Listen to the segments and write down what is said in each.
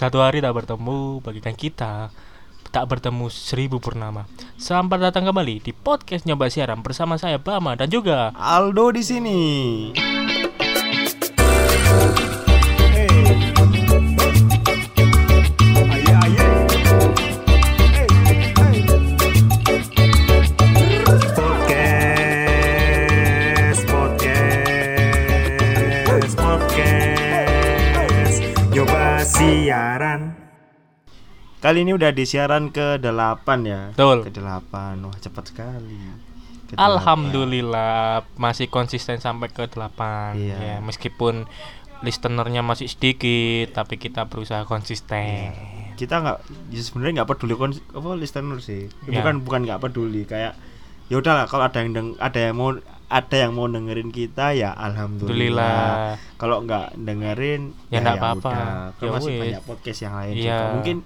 Satu hari tak bertemu bagikan kita tak bertemu seribu purnama. Selamat datang kembali di podcast nyoba siaran bersama saya Bama dan juga Aldo di sini. Kali ini udah di siaran ke-8 ya. Betul. Ke-8. Wah, cepat sekali. Ke-8. Alhamdulillah masih konsisten sampai ke 8 Iya. ya meskipun listenernya masih sedikit tapi kita berusaha konsisten. kita nggak ya sebenarnya nggak peduli kon apa listener sih Ya. bukan bukan nggak peduli kayak ya udahlah kalau ada yang deng, ada yang mau ada yang mau dengerin kita ya alhamdulillah Alhamdulillah. kalau nggak dengerin Ya nggak ya apa-apa. udah. Kan Ya masih banyak podcast yang lain Iya. juga mungkin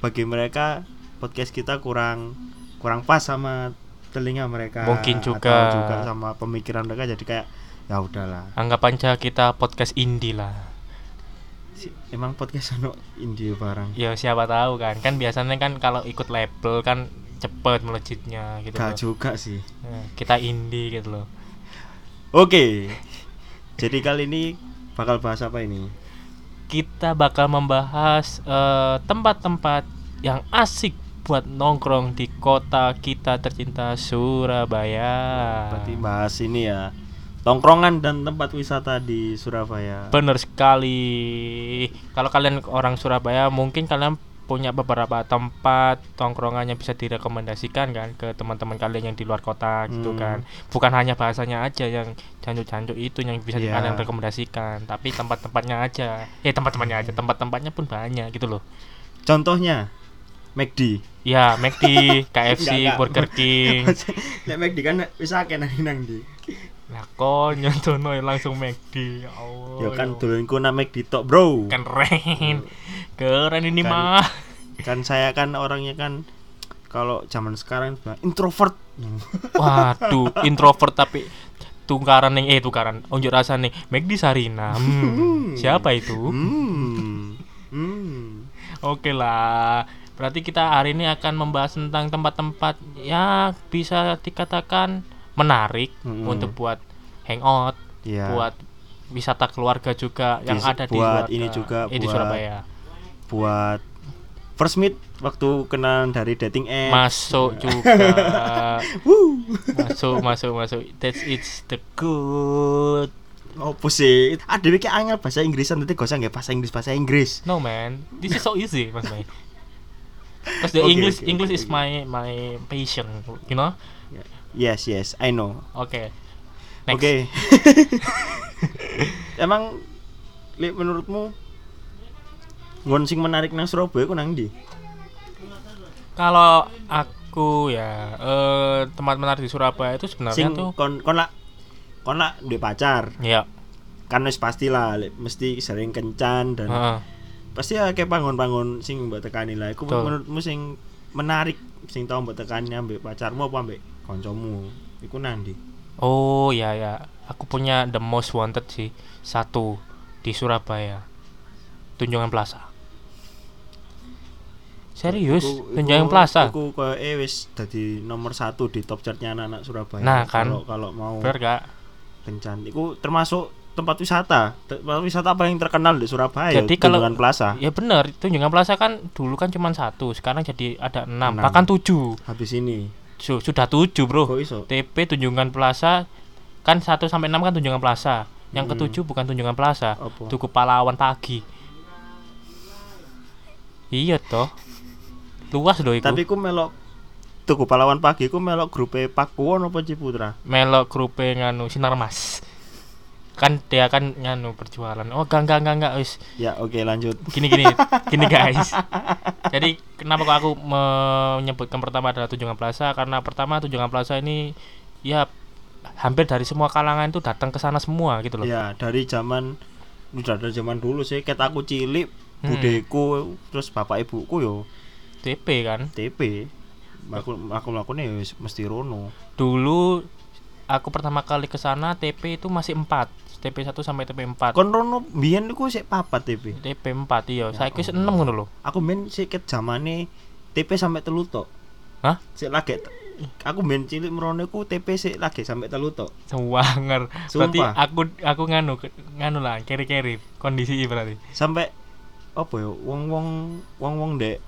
bagi mereka podcast kita kurang kurang pas sama telinga mereka Mungkin atau juga. juga sama pemikiran mereka jadi kayak ya udahlah Anggap aja kita podcast indie lah. Si- emang podcast ono indie barang Ya siapa tahu kan. Kan biasanya kan kalau ikut label kan cepet melejitnya gitu gak loh. juga sih Ya, kita indie gitu loh. Oke. Jadi kali ini bakal bahas apa ini? Kita bakal membahas eh, tempat-tempat yang asik buat nongkrong di kota kita tercinta Surabaya. Berarti bahas ini ya. Tongkrongan dan tempat wisata di Surabaya. Bener sekali. Kalau kalian orang Surabaya mungkin kalian punya beberapa tempat tongkrongan yang bisa direkomendasikan kan ke teman-teman kalian yang di luar kota gitu Hmm. kan. Bukan hanya bahasanya aja yang jancuk-jancuk itu yang bisa Iya. kalian rekomendasikan, tapi tempat-tempatnya aja. Eh tempat-tempatnya aja, tempat-tempatnya pun banyak gitu loh. Contohnya McD. Ya, McD, KFC, Enggak, enggak. Burger King. Nek McD kan wis akeh nang nang ndi. Lah nyontono langsung McD. Ya Allah. Ya kan dolenku nang McD tok, Bro. keren. Keren ini Kan- mah. Kan saya kan orangnya kan kalau zaman sekarang introvert. Waduh, introvert tapi tungkaran nih eh tukaran unjuk rasa nih McD Sarina. Hmm, siapa itu? Hmm. Hmm. Oke lah. Berarti kita hari ini akan membahas tentang tempat-tempat ya bisa dikatakan menarik Mm-mm. untuk buat hangout, Iya. buat wisata keluarga juga yang Di- ada di buat luar- ini juga, eh, di buat- Surabaya. Buat first meet waktu kenalan dari dating apps. Masuk juga. masuk, masuk, masuk. That's it's the good. Apa sih? Ada iki angel bahasa Inggrisan nanti gak usah nggak bahasa Inggris bahasa Inggris. No man, this is so easy, Mas May. Because the Okay, English okay, English okay, is my my passion, you know. Yes, yes, I know. Oke. Oke. Next. Emang menurutmu ngon sing menarik nang Surabaya ku nang ndi? Kalau aku ya eh tempat menarik di Surabaya itu sebenarnya Sing tuh kon kon lak kon lak duwe pacar. ya. Kan wis pastilah mesti sering kencan dan heeh. pasti akeh pangon-pangon sing mbok tekani lah. Iku menurutmu sing menarik sing tau mbok tekani ambek pacarmu apa ambek kancamu? Iku nang ndi? Oh ya ya, aku punya the most wanted sih satu di Surabaya, Tunjungan Plaza. Serius, Tunjungan Plaza. Iku koyo wis dadi nomor satu di top chartnya anak-anak Surabaya. Nah, kan. kalau kalau mau Bener gak? kencan. Iku termasuk tempat wisata. Tempat wisata paling terkenal di Surabaya. Jadi kalau- Tunjungan Plaza. Ya bener, Tunjungan Plaza kan dulu kan cuma satu, sekarang jadi ada enam, Enam. bahkan tujuh. Habis ini. Su- sudah tujuh bro. TP Tunjungan Plaza kan 1 sampai 6 kan Tunjungan Plaza. Yang Hmm. ketujuh bukan Tunjungan Plaza, Apa? Tugu Pahlawan pagi. Iya toh. Luas loh itu. Tapi ku melok Tugu Pahlawan pagi ku melok grupe Pakuwon apa Ciputra? melok grupe nganu Sinar Mas. Kan dia kan nganu perjualan. Oh, enggak enggak enggak enggak wis. Ya oke lanjut. Gini gini. gini guys. Jadi kenapa kok aku menyebutkan pertama adalah Tunjungan Plaza karena pertama Tunjungan Plaza ini ya hampir dari semua kalangan itu datang ke sana semua gitu loh. Ya dari zaman udah dari zaman dulu sih ket aku cilik Hmm. budeku terus bapak ibuku yo TP kan. TP aku aku melakukannya ya mesti rono Dulu aku pertama kali ke sana TP itu masih 4 TP 1 sampai TP 4 kon rono biyen iku sik papat TP TP 4 iya Ya saiki wis 6 Allah. ngono lho aku main sik zamane TP sampai telu tok Hah? sik lagi aku main cilik merono iku TP sik lagi sampai telu tok Wanger. Berarti aku aku nganu nganu lah keri-keri kondisi berarti. sampai apa ya wong-wong wong-wong dek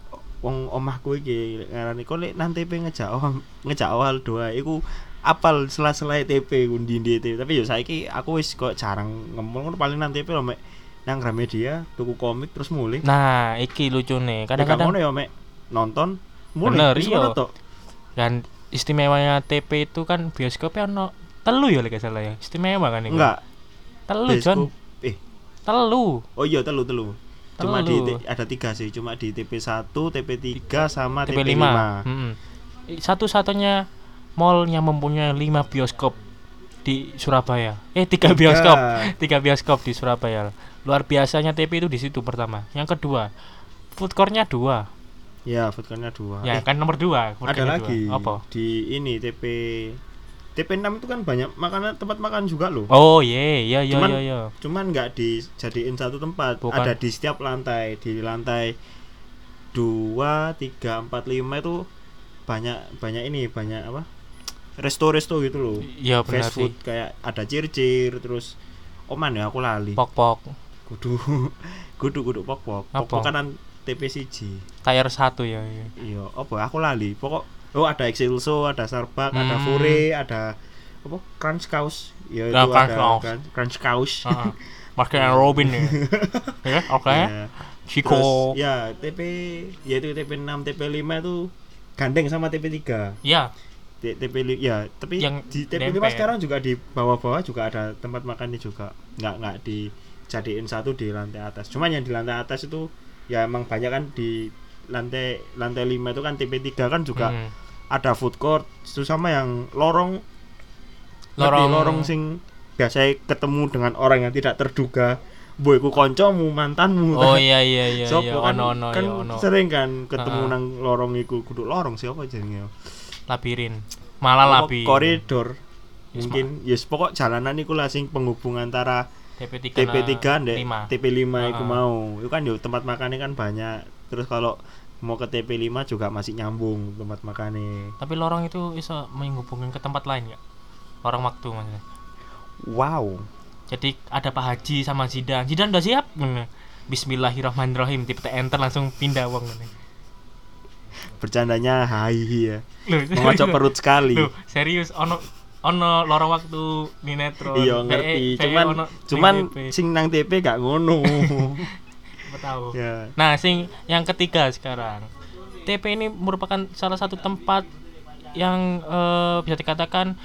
wong omahku iki ngarani kok lek nang TP ngejak awal ngejak awal doa iku apal sela-sela TP ku ndi TP tapi yo saiki aku wis kok jarang ngempol ngono paling nang TP lho mek nang Gramedia tuku komik terus mulai Nah, iki lucune. kadang-kadang Kadang-kadang ya mek nonton mulai Bener, iya. ngono dan istimewanya TP itu kan bioskopnya ono telu ya lek salah ya. Istimewa kan iku. enggak Telu, Jon. eh Telu. oh iya telu telu cuma di ada tiga sih cuma di TP 1 TP 3 sama TP TP 5. 5 Mm-mm. Satu-satunya mall yang mempunyai 5 bioskop di Surabaya. Eh, tiga Tiga. bioskop. Tiga bioskop di Surabaya. Luar biasanya TP itu di situ pertama. Yang kedua, food court-nya dua. ya foodcourtnya dua Ya, Eh, kan nomor dua. food ada court-nya lagi dua. Apa? di ini TP TP 6 itu kan banyak makanan tempat makan juga loh Oh, iya, iya, iya, Cuman- iya, iya. cuman nggak dijadiin satu tempat Bukan. ada di setiap lantai di lantai dua tiga empat lima itu banyak banyak ini banyak apa resto-resto gitu loh Iya, benar fast sih. food kayak ada cir-cir terus oman ya aku lali Pok-pok. kudu kudu kudu pok pok Apa? pok kanan TP siji Tier 1 ya. iya. iya apa aku lali pokok oh ada Excelso ada Starbucks ada Hmm. Fure ada apa Crunch Cows ya Ya, itu Crunch ada Cows. Crunch, Crunch Cows Heeh. Martin and Robin ya. Ya, oke. Ya. Chico. Terus ya TP ya itu TP 6 TP 5 itu gandeng sama TP 3 Ya, TP ya tapi Yang di TP 5 nempel. sekarang juga di bawah-bawah juga ada tempat makannya juga nggak nggak dijadiin satu di lantai atas cuman yang di lantai atas itu ya emang banyak kan di lantai lantai 5 itu kan TP 3 kan juga Hmm. Ada food court itu sama yang lorong. Lorong- lorong. lorong sing biasa ketemu dengan orang yang tidak terduga. Boy ku koncomu mantanmu. Oh iya iya iya Sopo iya kan, ono ono kan ya ono. sering kan ketemu Heeh. nang lorong iku. Kudu lorong siapa jenenge? Labirin. Malah Apa labi. koridor? Yes, mungkin yes pokok jalanan iku lah sing penghubung antara TP 3 TP 3 ndek 5. TP 5 iku mau. Itu kan yo tempat makannya kan banyak. Terus kalau mau ke TP 5 juga masih nyambung tempat makannya Tapi lorong itu bisa menghubungkan ke tempat lain ya? Lorong waktu maksudnya. wow Jadi ada Pak Haji sama Zidan. Zidan udah siap. Ngono. Bismillahirrahmanirrahim. Tipe enter langsung pindah wong ngene. bercandanya hai ya mengocok perut sekali Loh, serius ono ono lorong waktu di netro. iya ngerti cuman cuman sing nang TP gak ngono tahu. ya Nah, sing yang ketiga sekarang. TP ini merupakan salah satu tempat yang eh, bisa dikatakan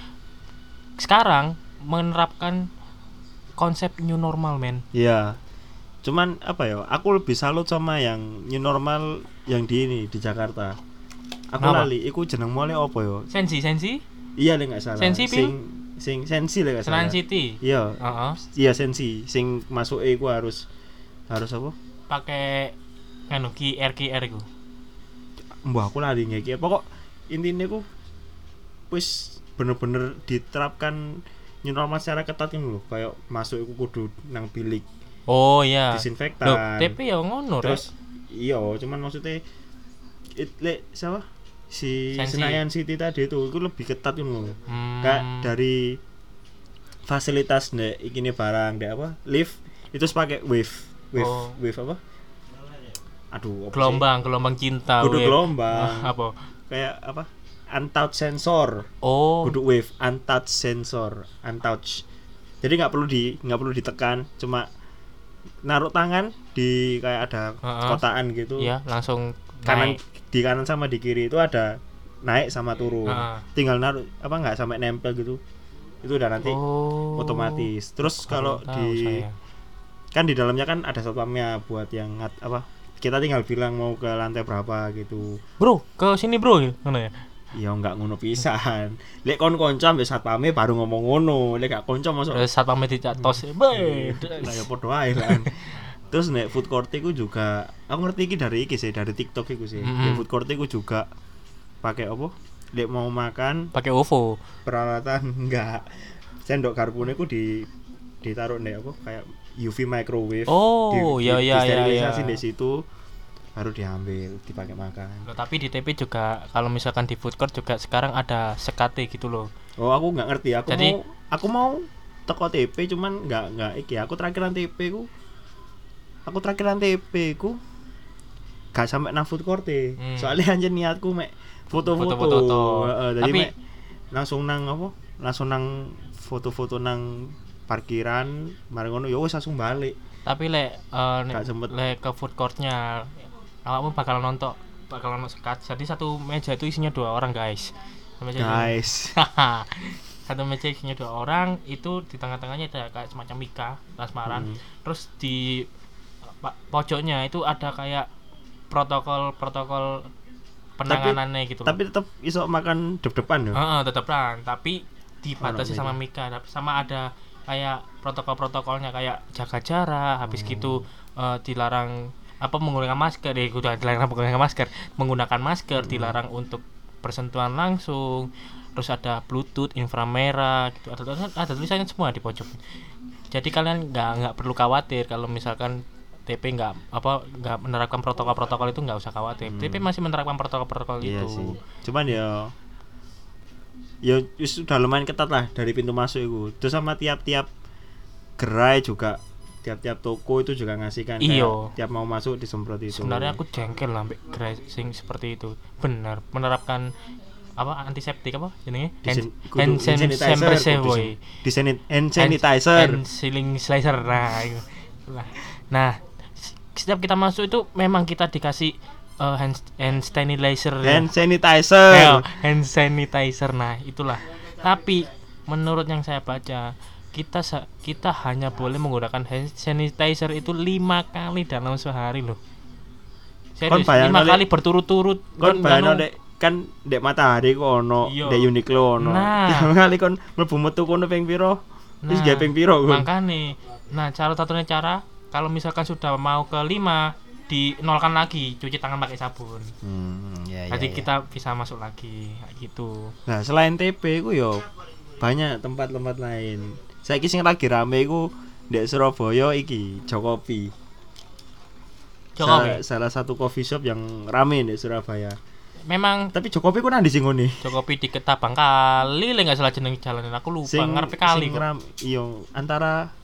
sekarang menerapkan konsep new normal, men. Iya. Cuman apa ya? Aku lebih salut sama yang new normal yang di ini di Jakarta. Aku Kenapa? lali, iku jeneng mole apa ya? Sensi, sensi, Iya lek nggak salah. Sensi, sing sing sensi lek nggak salah. City. Iya. Heeh. Iya sensi. Sing masuk iku harus harus apa? Pakai nganu QR QR iku. Mbah aku lali ngeki. Pokok intinya ku wis bener-bener diterapkan new normal secara ketat ini loh. Kayak masuk iku kudu nang bilik Oh iya. disinfektan. Loh, TP ya ngono, terus iya cuman maksudnya it, le, siapa si Sensi. Senayan City tadi itu itu lebih ketat itu loh Hmm. kayak dari fasilitas nek ikini barang dek apa lift itu pakai wave wave Oh. wave apa aduh apa sih? gelombang, gelombang cinta. kudu gelombang Ah, apa? kayak apa untouch sensor Oh. kudu wave untouch sensor untouch jadi nggak perlu di nggak perlu ditekan cuma naruh tangan di kayak ada Heeh. kotaan gitu Iya, langsung kanan naik. di kanan sama di kiri itu ada naik sama turun Heeh. tinggal naruh apa nggak sampai nempel gitu itu udah nanti Oh. otomatis terus kalau di saya. Kan di dalamnya kan ada satpamnya buat yang ngat, apa kita tinggal bilang mau ke lantai berapa gitu Bro, ke sini bro ya, ngono ya. ya nggak ngono pisan lek kon konco ambek satpame baru ngomong ngono lek gak konco masuk Terus satpam dicak tos. Be. lah ya podo ae lah terus nek food court iku juga aku ngerti iki dari iki sih dari TikTok iku sih Mm-mm. Di food court iku juga pakai apa lek mau makan Pakai OVO. peralatan enggak sendok garpune ku di ditaruh nih apa kayak UV microwave Oh, iya, iya, iya, disterilisasi iya. di situ baru diambil dipakai makan Loh, tapi di TP juga kalau misalkan di food court juga sekarang ada sekate gitu loh. oh aku nggak ngerti aku Jadi- mau aku mau teko TP cuman nggak nggak iki aku terakhiran TP ku aku terakhiran TP ku gak sampai nang food court e. Hmm. soalnya anjir niatku mek foto-foto Foto-foto jadi Tapi- mek langsung nang apa langsung nang foto-foto nang parkiran mari ngono ya wis langsung balik Tapi lek Gak sempet. lek ke food courtnya awakmu bakal nonton bakal nonton sekat. Jadi satu meja itu isinya dua orang guys. Satu meja guys satu meja isinya dua orang itu di tengah-tengahnya ada kayak semacam mika transparan Hmm. terus di pojoknya itu ada kayak protokol protokol penanganannya gitu loh. tapi tetap iso makan dep-depan ya Heeh, tetep kan tapi dibatasi sama mika tapi sama ada kayak protokol-protokolnya kayak jaga jarak habis Hmm. gitu eh, dilarang apa menggunakan masker deh udah dilarang menggunakan masker menggunakan masker Hmm. dilarang untuk bersentuhan langsung terus ada bluetooth inframerah gitu ada ada, ada tulisannya semua di pojok jadi kalian nggak nggak perlu khawatir kalau misalkan TP nggak apa nggak menerapkan protokol-protokol itu nggak usah khawatir Hmm. TP masih menerapkan protokol-protokol iya itu sih cuman ya ya sudah lumayan ketat lah dari pintu masuk itu. Terus sama tiap-tiap gerai juga tiap-tiap toko itu juga ngasih kan Iyo. tiap mau masuk disemprot itu. Sebenarnya aku jengkel lah ambek dressing seperti itu. Benar menerapkan apa antiseptik apa jenenge? Hand hand sanitizer, boy disanit- hand sanitizer. Hand ceiling slicer nah itu. Nah setiap kita masuk itu memang kita dikasih eh, hand hand sanitizer. Ya. hand sanitizer. Ayo, hand sanitizer. Nah itulah. Tapi menurut yang saya baca kita kita hanya boleh menggunakan hand sanitizer itu lima kali dalam sehari loh. Serius lima kali berturut-turut. kon bayangno dek kan dek matahari kok ono Iya. dek Uniqlo ono. Nah. kali kon mlebu metu kono ping piro? Nah, gawe ping piro nah cara satunya cara kalau misalkan sudah mau ke lima dinolkan lagi cuci tangan pakai sabun hmm, ya, ya, jadi ya. kita bisa masuk lagi gitu Nah, selain TP ku yo banyak tempat-tempat lain. Saiki sing lagi rame iku ndek Surabaya iki Jokopi. Jokopi Salah, salah satu coffee shop yang rame ndek Surabaya. memang Tapi Jokopi ku nang di ngene. Jokopi di Ketabang kali le nggak salah jeneng jalan aku lupa Sing ngarepe kali sing ram, iya antara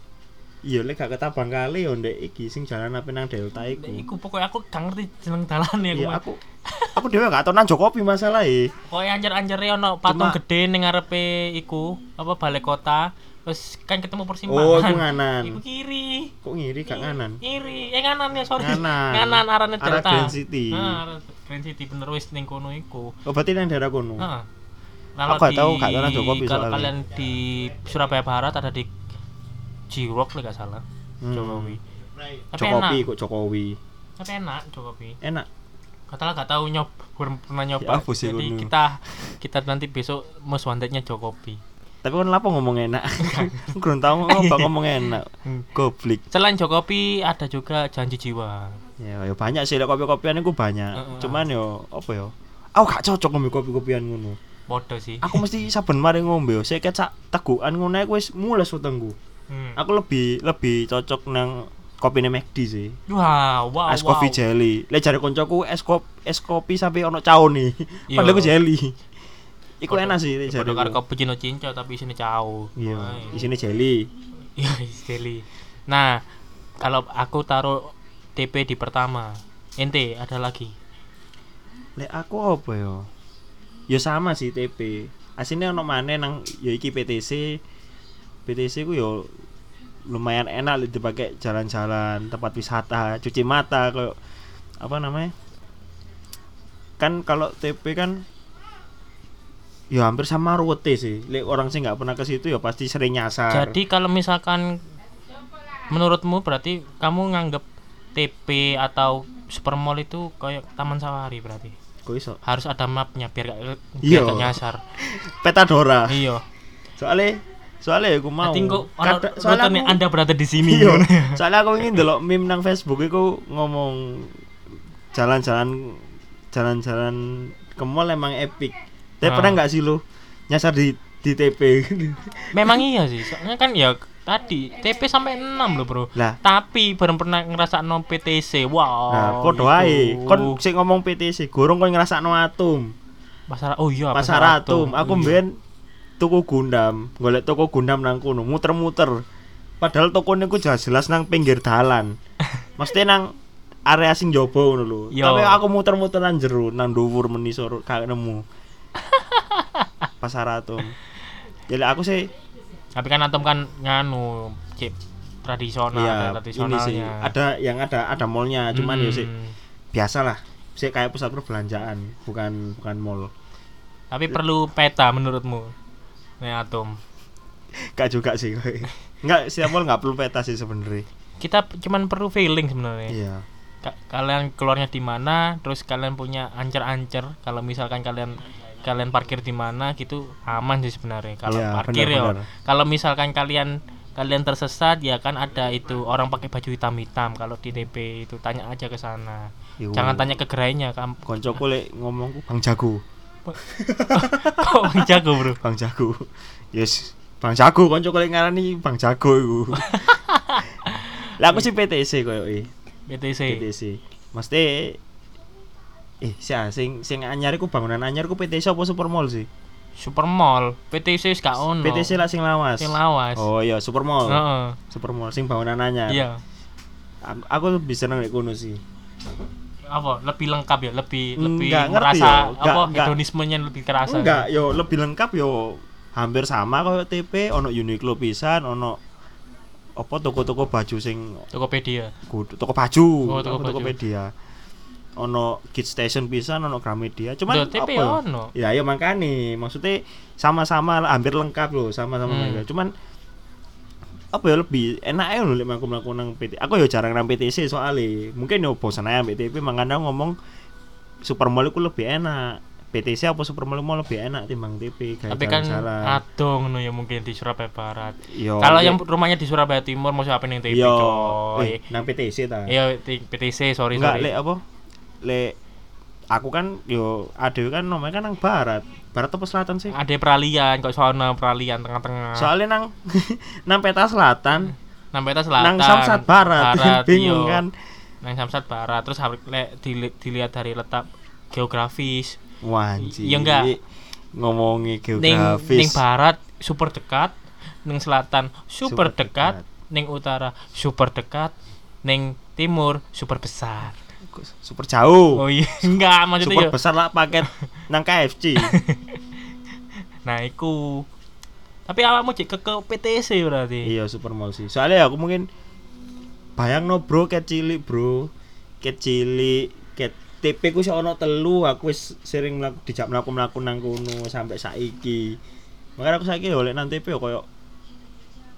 iya lek gak ketabang kali yo ndek iki sing jalan apa nang Delta iku. Iku pokoknya aku gak ngerti jeneng dalane aku. Iya aku aku dhewe gak tau nang Jokopi masalah e. Pokoknya anjar-anjare ono patung Cuma- gede ning ngarepe iku apa balai kota. Terus kan ketemu persimpangan. Oh, iku nganan. Iku kiri. Kok ngiri gak nganan? Kiri. Eh nganan ya, sorry. Nganan. Nganan arane Arah Delta. Grand City. Nah, arah Grand City bener wis ning kono iku. Oh, berarti nang daerah kono. Heeh. Aku gak tahu, gak tahu nang Jokopi kalau kalian di Surabaya Barat ada di Jiwok lah gak salah. Hmm. Jokowi. Tapi Jokopi enak. kok Jokowi. Tapi enak Jokopi. Enak. Katalah gak tahu nyob belum pernah nyoba. Ya, apa sih Jadi ngono? kita kita nanti besok most wantednya Jokopi. Tapi kan lapo ngomong enak. Kurang tahu ngomong ngomong enak. Goblik. Selain Jokopi ada juga janji jiwa. Ya, ya banyak sih lek kopi-kopian iku banyak. Heeh. Cuman yo apa yo? Aku gak cocok ngombe kopi-kopian ngono. Bodoh sih. Aku mesti saben mari ngombe saya sak tegukan ngono ae wis mules wetengku. Hmm. Aku lebih lebih cocok nang kopine McD sih. Wow, wow, es wow. kopi jelly. Lek jare koncoku es kopi es kopi sampai ono caone. Iya. Padahal ku jelly. Iku enak sih lek jare. Bodoh karo cappuccino cinco tapi isinya cao. Iya, Wah, isine jelly. Iya, jelly. Nah, kalau aku taruh TP di pertama, ente ada lagi. Lek aku apa yo? Yo sama sih TP. Asine ono maneh nang ya iki PTC. PTC ku yo lumayan enak dipakai jalan-jalan, tempat wisata, cuci mata kayak apa namanya? Kan kalau TP kan ya hampir sama rute sih. Lek orang sih nggak pernah ke situ ya pasti sering nyasar. Jadi kalau misalkan menurutmu berarti kamu nganggep TP atau supermall itu kayak taman safari berarti kok iso? harus ada mapnya biar gak, biar gak nyasar Petadora. iya Soalnya soalnya aku mau. kok Kada- soalnya aku- anda berada di sini Iya. Soalnya aku ingin delok meme nang Facebook iku ngomong jalan-jalan jalan-jalan ke mall emang epic. Tapi Ah. pernah nggak sih lu nyasar di di TP? memang iya sih soalnya kan ya tadi TP sampai 6 loh bro Lah. tapi bareng pernah ngerasa no PTC wow Nah, podo ae. Kon sing ngomong PTC, gorong kon ngrasakno atom. pasar oh iya Pasar atom. Aku Oh, iya. mbiyen tuku Gundam, golek toko Gundam nang kono, muter-muter. Padahal toko niku jelas-jelas nang pinggir dalan. Mesti nang area sing jaba ngono lho. Tapi aku muter-muter nang jero, nang dhuwur menisor gak nemu. Pasar atom. Jadi aku sih tapi kan atom kan nganu chip tradisional Iya, ada ini tradisionalnya sih ada yang ada ada mallnya, cuman ya sih Hmm. biasa lah. Sih kayak pusat perbelanjaan, bukan bukan mall. tapi perlu peta menurutmu nih atom. Gak juga sih. Enggak, setiap mall nggak perlu peta sih sebenarnya. kita cuman perlu feeling sebenarnya. Iya. Ka- kalian keluarnya di mana terus kalian punya ancer-ancer. Kalau misalkan kalian kalian parkir di mana gitu aman sih sebenarnya kalau Iya, parkir ya kalau misalkan kalian kalian tersesat ya kan ada itu orang pakai baju hitam-hitam. Kalau di TP itu tanya aja ke sana. Jangan tanya ke gerainya kam Koncoku lek ngomongku Bang Jago. kok Bang jago bro Bang Jago. Yes, Bang Jago koncoku lek ngarani Bang Jago iku. Lah aku sih PTC koyo e. BTC PTC. Mesti eh sih sing sing anyar iku bangunan anyar ku PTC apa Supermall sih? Supermall PTC gak ono PTC lah sing lawas. Sing lawas. Oh iya, Supermall. Heeh. Supermall sing bangunan anyar. iya Aku lebih seneng nek kono sih. Apa lebih lengkap ya lebih lebih Nggak ngerti merasa ya. Nggak- apa nggak. hedonismenya lebih terasa Enggak, yo lebih lengkap yo hampir sama koyo TP, ono Uniqlo pisan, ono apa toko-toko baju sing Tokopedia kudu toko baju, Oh, toko baju. Tokopedia. Ono Kids Station pisan, ono Gramedia. Cuman Loh, TP apa ya? ono. Ya ya makane, maksudnya sama-sama hampir lengkap loh, sama-sama Hmm. Cuman apa ya lebih enak ya lho lek aku mlaku nang PT. Aku ya jarang nang PTC soalnya. Mungkin yo bosan aja ambek TP makanya aku ngomong Supermall itu lebih enak. PTC apa Supermall mau lebih enak timbang TP kayak tapi kan adong no ya mungkin di Surabaya Barat kalau ya- yang rumahnya di Surabaya Timur mau siapa nih TP yo coy eh, nang PTC ta. iya PTC sorry Enggak, sorry lek apa? Lek aku kan yo adewe kan nomornya kan nang barat. Barat apa selatan sih? ada peralihan kok soalnya peralihan tengah-tengah Soalnya nang nang peta selatan, nang peta selatan nang Samsat barat. Bingung iya. kan? nang Samsat Barat terus harus le- dili- dilihat dari letak geografis Wah. Iya enggak? Ngomongi ning geografis. ning barat super dekat ning selatan super, Super dekat, dekat. ning utara super dekat ning timur super besar super jauh. oh iya enggak maksudnya super yo besar lah paket nang KFC. nah iku tapi awakmu cek ke, ke PTC berarti iya, Supermall sih. Soalnya aku mungkin bayang no bro ket cilik bro. Ket cilik ket TP ku sih ono telu aku wis sering mlaku dijak mlaku-mlaku nang kono sampai saiki. Makanya aku saiki oleh nang TP yo koyo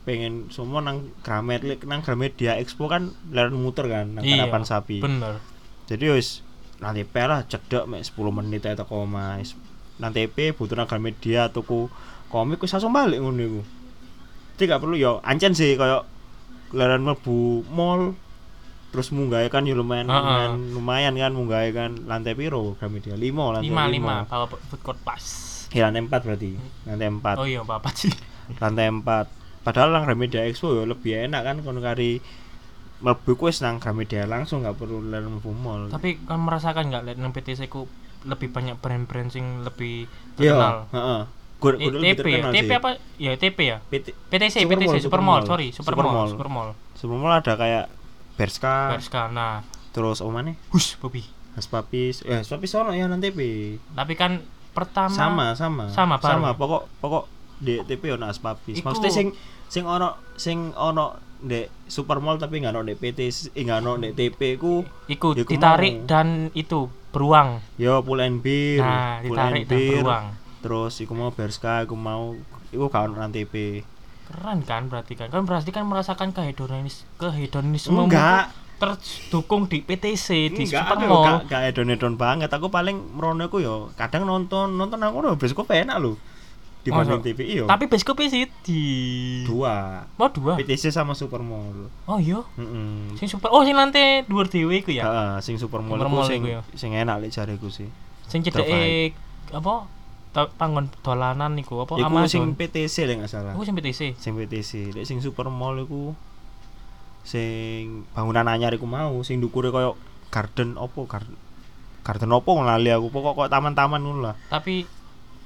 pengen semua nang Gramet nang Gramedia Expo kan leren muter kan nang Iya, sapi. bener Jadi wis nang TP lah cedek mek 10 menit ae teko omah. Wis Nang TP butuh nang Gramedia tuku komik wis langsung balik ngono iku. Jadi gak perlu yo ancen sih koyo leren mlebu mall terus munggah kan yo lumayan Heeh. lumayan, lumayan kan munggah kan lantai piro Gramedia 5 lantai lima 5. lima bawa food court pas Ya lantai 4 berarti. Lantai 4. oh iya apa sih Lantai 4. Padahal nang Gramedia Expo yo lebih enak kan kono kari mlebu ku wis nang Gramedia langsung gak perlu leren mlebu mall. tapi kan merasakan nggak lihat nang PTC ku lebih banyak brand-brand sing lebih Iya, terkenal heeh. Gua Eh, gua lebih TP ya TP apa ya TP ya PT PTC Supermall, PTC Supermall Supermall. sorry Supermall Supermall. Supermall ada kayak Berska, Berska nah terus mana? hush Bobby Haspapis, eh Haspapis sono ya nanti TP. tapi kan pertama Sama, sama. Sama, sama. Pokok pokok di TP ono Haspapis. Iku- Maksudnya sing sing ono sing ono di Supermall tapi nggak ono di PT, eh, nggak ono di TP ku ikut Ya, ditarik mau. dan itu beruang yo Pull and Beer, nah Pull ditarik and dan Beer. beruang Terus iku mau Berska, iku mau iku gak ono nang TP. keren kan berarti kan kan berarti kan merasakan kehedonis kehedonisme Enggak. terdukung di PTC di Enggak, aku Supermall gak, gak edon-edon banget. Aku paling merono ku yo kadang nonton nonton aku udah bioskop enak lho. Dibanding Masa? TV iyo. tapi bioskop sih di dua. oh dua PTC sama Supermall. oh iya Heeh. sing super oh sing nanti dua dewe iku ya Heeh, sing Supermall iku Supermall sing ya. sing enak lek jariku sih. sing cedeke apa panggon dolanan niku apa Iku sing Amazon. PTC lek gak salah. Aku sing PTC. Sing PTC, lek sing super mall iku sing bangunan anyar iku mau sing dukure koyo garden opo garden garden opo lali aku pokok kok taman-taman ngono lah. Tapi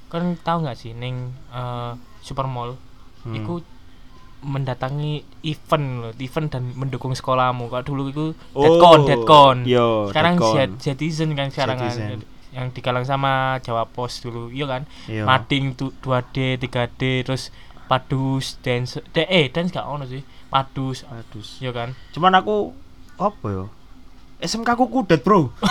kan tahu nggak sih ning eh, super mall Hmm. iku mendatangi event loh, event dan mendukung sekolahmu. Kalau dulu itu Oh, Deadcon, Deadcon. Yo, sekarang Deadcon. Zetizen kan sekarang kan yang digalang sama Jawa Pos dulu. Iya kan? Iya. Mading tu- 2D, 3D terus padus dance de, eh dance gak ono sih. Padus. Aduh. Iya kan? Cuman aku apa yo? SMK aku kudet, Bro.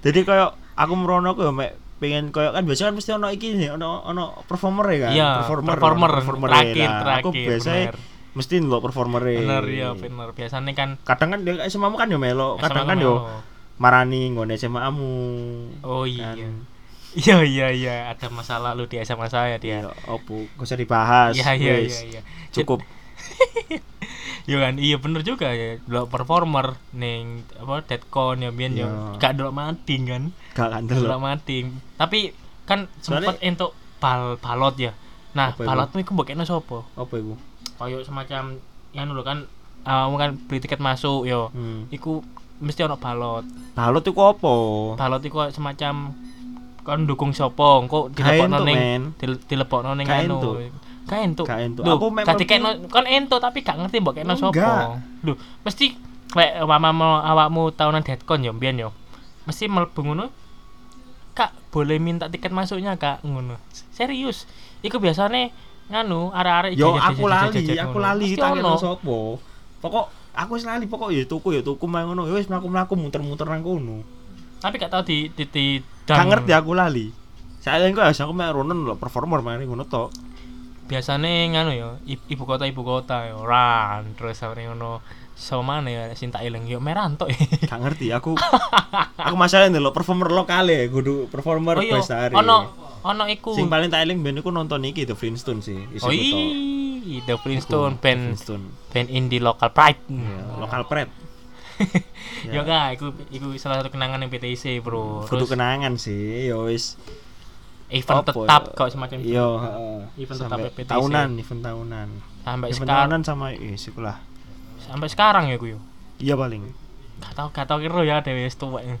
Jadi kayak aku merono aku yo mek pengen kayak kan biasa kan mesti ono iki nih, ono ono performer ya kan? Iya, performer. performer, performer terakhir, Nah, terakhir, Aku biasanya bener. mesti ndelok performer Bener iya bener. Biasanya kan Kadang kan dia SMA kan yo melo, kadang kan yo marani nggone SMA-mu. Oh iya. Kan. Iya iya iya, ada masa lalu di SMA saya dia. Iya, opo, gak usah dibahas. Iya iya iya iya. Cukup. Iya kan, iya bener juga ya. Delok performer ning apa Deadcon ya biyen yo. Iya. Gak delok mading kan. Gak kan Delok delok. mading. Tapi kan sempet entuk bal balot ya. Nah, Apa itu? balotmu iku mbok kene sapa? Apa iku? Kayak semacam yang dulu kan awakmu kan beli tiket masuk yo. Hmm. Iku mesti ono balot. Balot iku apa? Balot iku kayak semacam kon dukung sapa, engko Gak dilebokno entuk, ning men. dil- dilebokno ning Gak anu. Gak entuk. Gak entuk. Loh, Aku mek gak mlebu- dikekno kon entuk tapi gak ngerti mbok Enggak. sapa. Lho, mesti lek awakmu awakmu tahunan deadcon yo mbiyen yo. Mesti mlebu ngono. Kak, boleh minta tiket masuknya, Kak, ngono. Serius. Iku biasane nganu arek-arek Yo aku lali, aku lali tak kena sapa. Pokok aku wis lali pokok ya tuku ya tuku main ngono. Ya wis mlaku-mlaku muter-muter nang kono. Tapi gak tau di di, di Gak ngerti aku lali. Saya ya aku main ronon lho performer main ngono tok. Biasanya nganu ya ibu kota ibu kota ya ran terus sampe ngono sama mana ya cinta ilang yo meranto Gak ngerti aku. aku masalah ndelok performer lokal ya, kudu performer oh iya Bestari. ono ono iku Sing paling tak eling ben iku nonton iki The Flintstone sih. isi oh iya The Flintstone band Flintstone. band indie local pride Iya, lokal pret. ya kak iku iku salah satu kenangan yang PTC bro Kudu kenangan sih, ya wis. Event apa tetap ya? kok semacam itu Iya, heeh. Event tetap PTC. tahunan, event tahunan. sampai Event sekarang tahunan sama eh sikulah. sampai sekarang ya gue Iya paling. gak tau gak tau kira ya ada wis tuwek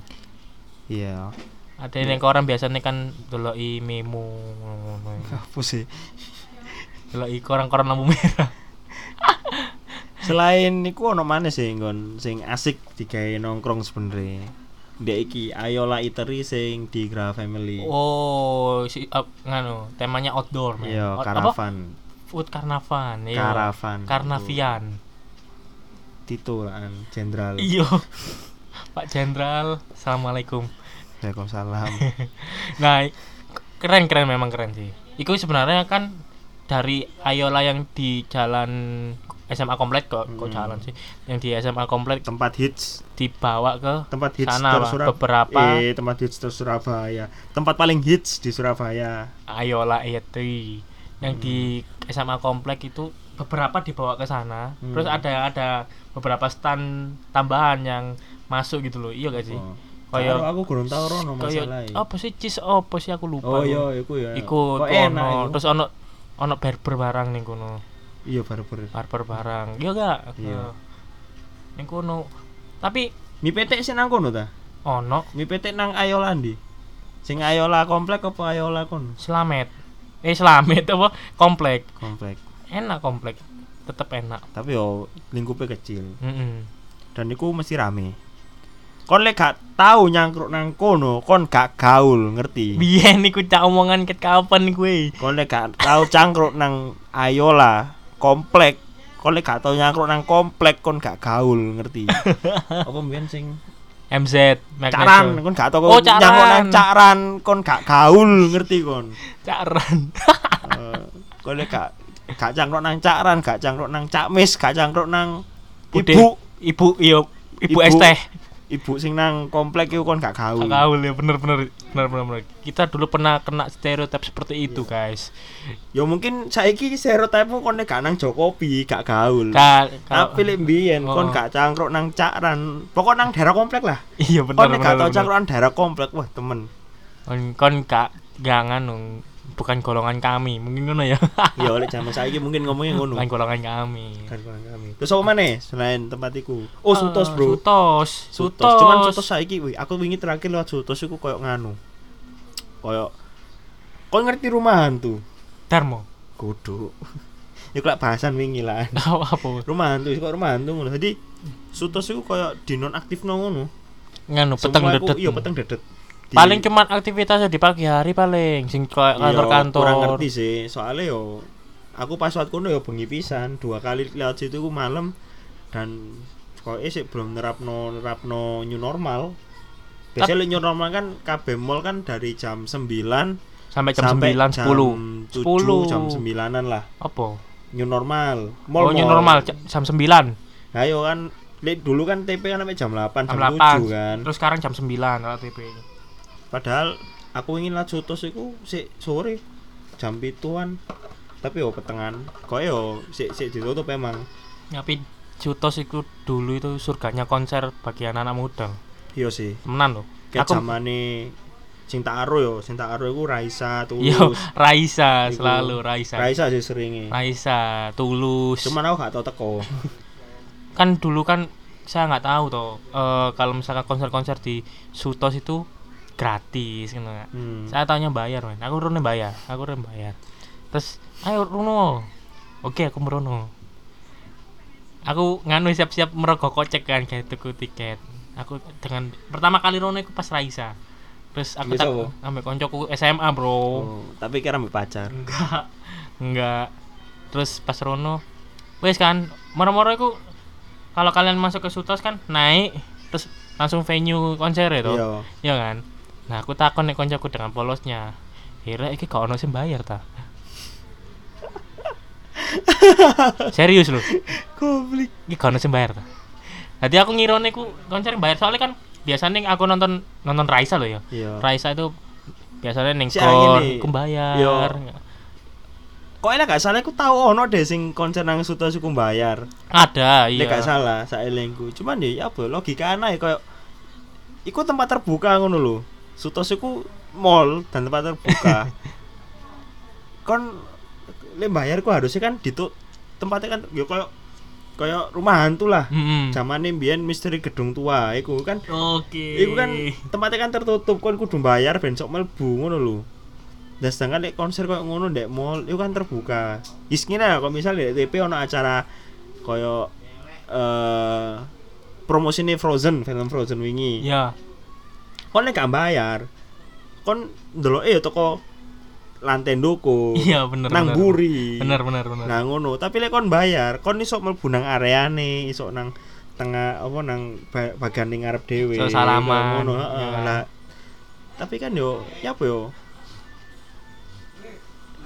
Iya. ada yang koran biasanya kan dulu memo ngono. Apa sih? dulu koran-koran lampu merah Selain iku ono mana sih nggon sing asik digawe nongkrong sebenarnya. Ndek iki Ayola Eatery sing di Gra Family. Oh, si uh, nganu, temanya outdoor, men. Iya, karavan. Food karnavan, iya. Karavan. Karnavian. Tito lan Jenderal. Iya. Pak Jenderal, Assalamualaikum. Waalaikumsalam. Nah, i- keren keren memang keren sih. Iku sebenarnya kan dari Ayola yang di jalan SMA komplek kok, kok Hmm. jalan sih. Yang di SMA komplek tempat hits dibawa ke tempat hits Sana, ter Pak. Surab- Beberapa. eh tempat hits ter Surabaya tempat paling hits di Surabaya Ayola Etri yang Hmm. di SMA komplek itu beberapa dibawa ke sana Hmm. terus ada ada beberapa stand tambahan yang masuk gitu loh iya gak sih oh. Karo aku kurang tahu rono masalah apa sih cheese apa sih aku lupa oh iya iku ya iku Kok enak ono. terus ono ono barber barang ning kono iya barber barber barang. Iya gak Iya. ning kono. Tapi mie petek sih nang kono ta? Ono. Mie petek nang Ayola ndi? Sing Ayola komplek apa Ayola kono? Selamet. Eh selamet apa? Komplek. Komplek. Enak komplek. Tetep enak. Tapi yo lingkupnya kecil. Mm-mm. dan iku mesti rame. Kon lek gak tahu nyangkruk nang kono kon gak gaul ngerti? Biyen iku cak omongan ket kapan kuwi? Kon lek gak tahu cangkruk nang Ayola komplek. Kon lek gak tahu nyangkruk nang komplek kon gak gaul ngerti? Apa mbiyen sing MZ caran kon gak tahu Oh, nyangkruk nang caran. kon gak gaul ngerti kon? Caran Eh, kon lek gak gak cangkruk nang caran gak cangkruk nang cakmis gak cangkruk nang ibu. ibu iya ibu, Ibu. es teh ibu sing nang komplek iku kon gak gaul. Gak gaul ya. Bener bener bener bener bener. kita dulu pernah kena stereotip seperti itu guys. Ya mungkin saiki stereotipmu kon gak nang Jokopi gak gaul. Ka, ka- tapi lek mbiyen Oh. kon gak cangkruk nang caran pokok nang daerah komplek lah. Iya bener kon bener, gak tau cangkrukan daerah komplek wah temen kon kon gak gak nganu bukan golongan kami mungkin ngono ya. Ya oleh zaman saiki mungkin ngomongnya ngono. Bukan golongan kami. Kan kurang kami. Terus apa mana selain tempat iku? Oh sutos Eh, bro. Sutos sutos. Cuman sutos saiki wih aku wingi terakhir lewat sutos iku koyo nganu. Koyo kau ngerti rumahan tuh. Darmo. Kudu iku lak bahasan wingi lah. Apa apa? Rumahan tuh kok rumahan tuh ngono. Jadi sutos iku koyo di non aktif ngono. Nganu peteng dedet. iya peteng dedet Di- paling cuman aktivitasnya di pagi hari paling sing Iya, kantor-kantor. kurang ngerti sih. Soalnya yo aku pas waktu kono yo bengi pisan dua kali lewat situ ku malam dan kok sih belum nerapno nerapno new normal. Biasanya new normal kan KB mall kan dari jam 9 sampai jam sampai 9 jam 10 7 10. jam 9an lah. Apa? New normal. Oh new mall. normal j- jam 9 ayo kan li- dulu kan TP kan sampai jam 8 jam jam 8 7 kan. Terus sekarang jam 9 kalau TP padahal aku ingin lah sutos iku si sore jam pituan. Tapi yo petengan kok yo si si ditutup emang. Tapi Jutos itu dulu itu surganya konser bagi anak-anak muda. Iya sih. Temenan loh kayak aku zamane sing tak aro yo sing tak aro iku Raisa yo Tulus Raisa Iku. selalu Raisa. Raisa sih seringe Raisa Tulus. Cuman aku gak tau teko. Kan dulu kan saya nggak tahu toh eh, kalau misalkan konser-konser di Sutos itu gratis gitu nggak hmm. saya tanya bayar men. Aku rune bayar aku rune bayar. Terus ayo Runo. Oke aku merono. Aku nganu siap-siap merogoh kocek kan kayak tuku tiket. Aku dengan pertama kali Rono itu pas Raisa. Terus aku tak ambil koncoku SMA bro. Oh, tapi kira ambil pacar? Enggak enggak. Terus pas Rono wes kan moro-moro itu kalau kalian masuk ke Sutos kan naik terus langsung venue konser ya toh? Iya. Iya kan? Nah, aku takon nek koncoku dengan polosnya. Kira iki gak ono sing bayar ta? Serius lho. Goblok. Iki gak ono sing bayar ta? Jadi aku ngirone ku konser bayar soalnya kan biasanya aku nonton nonton Raisa loh ya. Iya. Raisa itu biasanya ning Si kon angin nih. aku bayar. Yo. Kok enak gak salah aku tahu ono deh sing konser nang Sutos iku bayar. Ada, Nek iya. gak salah, saelengku. Cuman ya apa logika aneh koyo iku tempat terbuka ngono lho. Sutos iku mall dan tempat terbuka. kon le bayar kok harusnya kan ditu tempatnya kan ya koyo koyo rumah hantu lah. Mm-mm. Zamane mbiyen misteri gedung tua iku kan Oke. Iku kan tempatnya kan tertutup kon kudu bayar ben sok mlebu ngono lho. Dan sedangkan nek konser koyo ngono ndek mall itu kan terbuka. Is ngene lah, kalau misalnya di TP ono acara koyo eh promosi Frozen, film Frozen wingi. Ya. Kon nek gak bayar, kon ndeloke ya toko lantai ndoko. Iya bener nang bener. buri. Bener bener bener. Nah ngono, tapi lek kon bayar, kon iso mlebu nang areane, iso nang tengah apa nang ba- bagian ning ngarep dhewe. Iso salaman, Ngono, ya? Lah tapi kan yo, ya apa yo?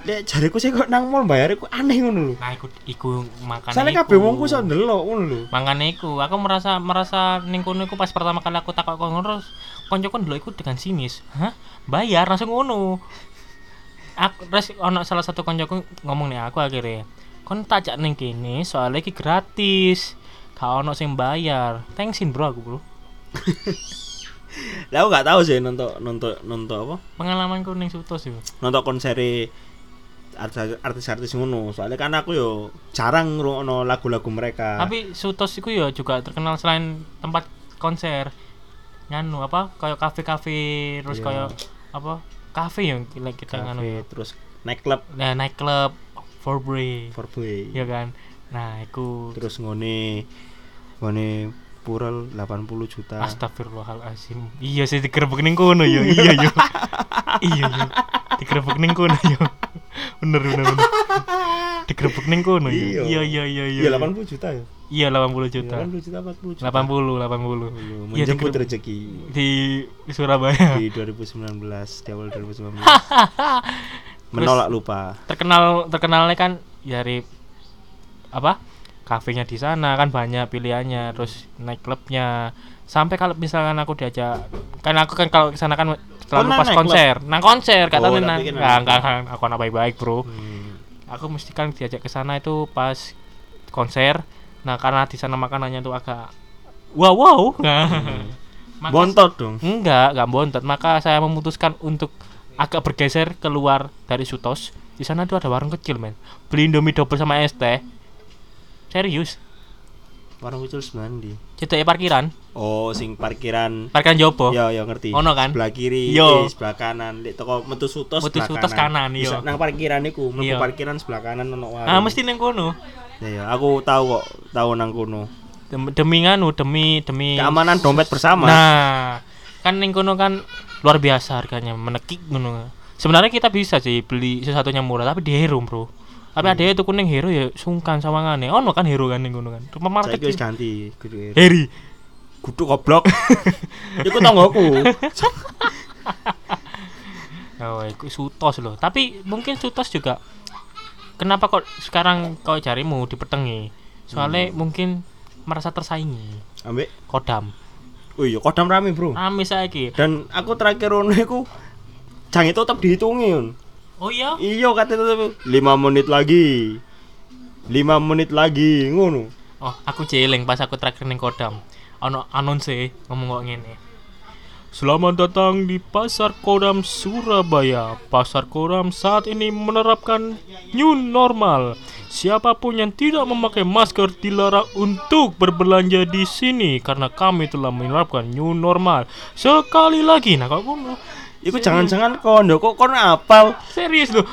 Lek jariku sih kok nang mall bayar iku aneh ngono lho. Nah, iku iku makane. Soalnya kabeh wong ku iso ndelok ngono lho. Mangane iku, aku merasa merasa ning kono iku pas pertama kali aku takok kok ngono koncoku ndelok iku dengan sinis. Hah? Bayar langsung ngono. Aku terus ono salah satu koncoku ngomong nih aku akhirnya. Kon tak jak ning kene soalnya iki gratis. Gak ono sing bayar. Thanksin bro aku bro. Lah aku gak tahu sih nonton nonton nonton apa? Pengalamanku ning Sutos yo. Nonton konser artis- artis-artis ngono. Soalnya kan aku yo jarang ngrungokno lagu-lagu mereka. Tapi Sutos iku ya juga terkenal selain tempat konser. Nganu apa? Kayak kafe-kafe terus Iya. kayak apa? Kafe yang kita kita nganu ya. Cafe, terus naik klub Nah, naik klub free. for boy. ya kan nah itu terus ngone ngone pural 80 juta astagfirullahalazim iya sih digerebek ning kono yo iya yo iya yo digerebek ning kono yo bener bener bener digerebek ning kono yo iya iya iya iya iya 80 juta ya iya 80 juta. 80 juta 40 juta. 80 80 Iya, menjemput digereb- rezeki di di Surabaya. Di 2019 di awal 2019 menolak lupa. terkenal terkenalnya kan dari apa kafenya di sana kan banyak pilihannya terus naik klubnya. Sampai kalau misalkan aku diajak kan aku kan kalau ke sana kan selalu nang pas klub? konser. nang konser kata Oh, nang enggak enggak aku anak baik-baik bro. Hmm. aku mesti kan diajak ke sana itu pas konser nah karena di sana makanannya tuh agak wow wow nah Hmm. Maka- Bontot dong. Enggak, enggak bontot. Maka saya memutuskan untuk agak bergeser keluar dari Sutos. Di sana tuh ada warung kecil, men. Beli Indomie double sama es teh. Serius. Warung kecil sebelah ndi? Cedek parkiran. Oh, sing parkiran. Parkiran Jopo. Ya, ya ngerti. Ono kan? Sebelah kiri, Yo. eh, sebelah kanan. Di toko metu sutos Metu Sutos kanan, yo. Bisa nang parkiran iku, mlebu Iya. parkiran sebelah kanan ono warung. Ah, mesti neng kono. Ya, ya, aku tahu kok, tahu nang kono. Demi, demi nganu, demi demi Keamanan dompet bersama. Nah, kan ning kono kan luar biasa harganya, menekik ngono. Sebenarnya kita bisa sih beli sesuatunya murah, tapi di Hero, Bro. Tapi ada itu kuning Hero ya sungkan sawangane. Ono kan Hero kan ning kono kan. Rumah market. Saiki wis ganti, kudu Heri. kudu goblok. Iku tanggoku. Oh, itu Sutos loh. Tapi mungkin Sutos juga kenapa kok sekarang kau carimu dipetengi? Soalnya mungkin merasa tersaingi. Ambek Kodam. Oh iya, kodam rame, Bro. Rame saiki. Dan aku terakhir ono iku jange tetep dihitungi, Yun. Oh iya. Iya katanya 5 menit lagi. 5 menit lagi ngono. Oh, aku jeling pas aku terakhir ning Kodam. Ono anonse ngomong kok ngene. Selamat datang di Pasar Kodam Surabaya. Pasar Kodam saat ini menerapkan new normal. Siapa pun yang tidak memakai masker dilarang untuk berbelanja di sini karena kami telah menerapkan new normal. Sekali lagi, nah kok? Iku jangan-jangan kondo kok kon apal. Serius loh.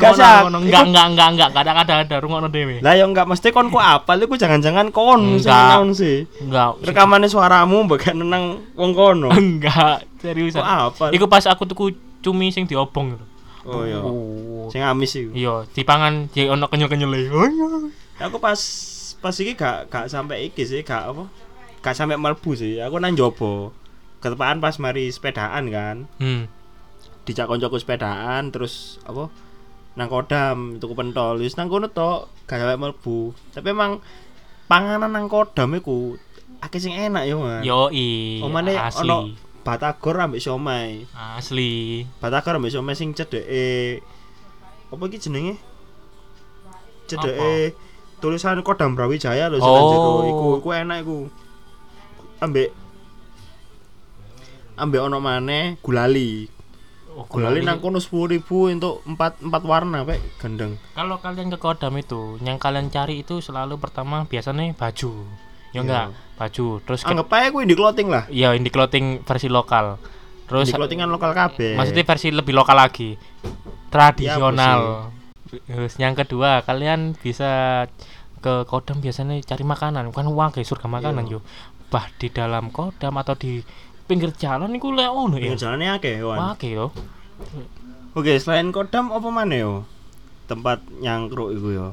Gak rungokno. Enggak, enggak, enggak, enggak, enggak ada ada rungokno dhewe. Lah ya enggak mesti kon kok apal iku jangan-jangan kon sing Enggak. naon sih. Enggak. Rekamannya suaramu bagian nang wong kono. Enggak, seriusan. Kok apal? Iku pas aku tuku cumi sing diobong gitu. Oh iya. Oh. Sing amis iku. Iya, dipangan jadi ono kenyel-kenyel. Oh iya. Aku pas pas iki gak gak sampai iki sih, gak apa? Gak sampai melbu sih. Aku nang jopo. Ketepaan pas mari sepedaan kan. Hmm. dijak koncoku sepedaan terus apa nang kodam tuku pentol wis nang kono tok gak sampe mlebu tapi emang panganan nang kodam iku akeh sing enak yo man Yoi. omane asli. ono batagor ambek siomay Asli. batagor ambek siomay sing cedeke apa iki jenenge cedeke tulisan kodam Brawijaya lho jero Oh. iku iku enak iku ambek ambek ono maneh gulali Oh, Gulali nang kono 10.000 untuk 4 4 warna pek gendeng. Kalau kalian ke Kodam itu, yang kalian cari itu selalu pertama biasanya baju. Ya Iya. enggak, baju. Terus Anggap aja gue di clothing lah. ya indie clothing versi lokal. Terus Di clothingan lokal kabeh. maksudnya versi lebih lokal lagi. Tradisional. Terus yang kedua, kalian bisa ke Kodam biasanya cari makanan, bukan uang kayak surga makanan Iya. yo. Bah di dalam Kodam atau di pinggir jalan iku lek ono ya. Pinggir jalannya akeh, Wan. Wake yo. Oke, selain kodam apa mana yo? Tempat nyangkruk iku yo.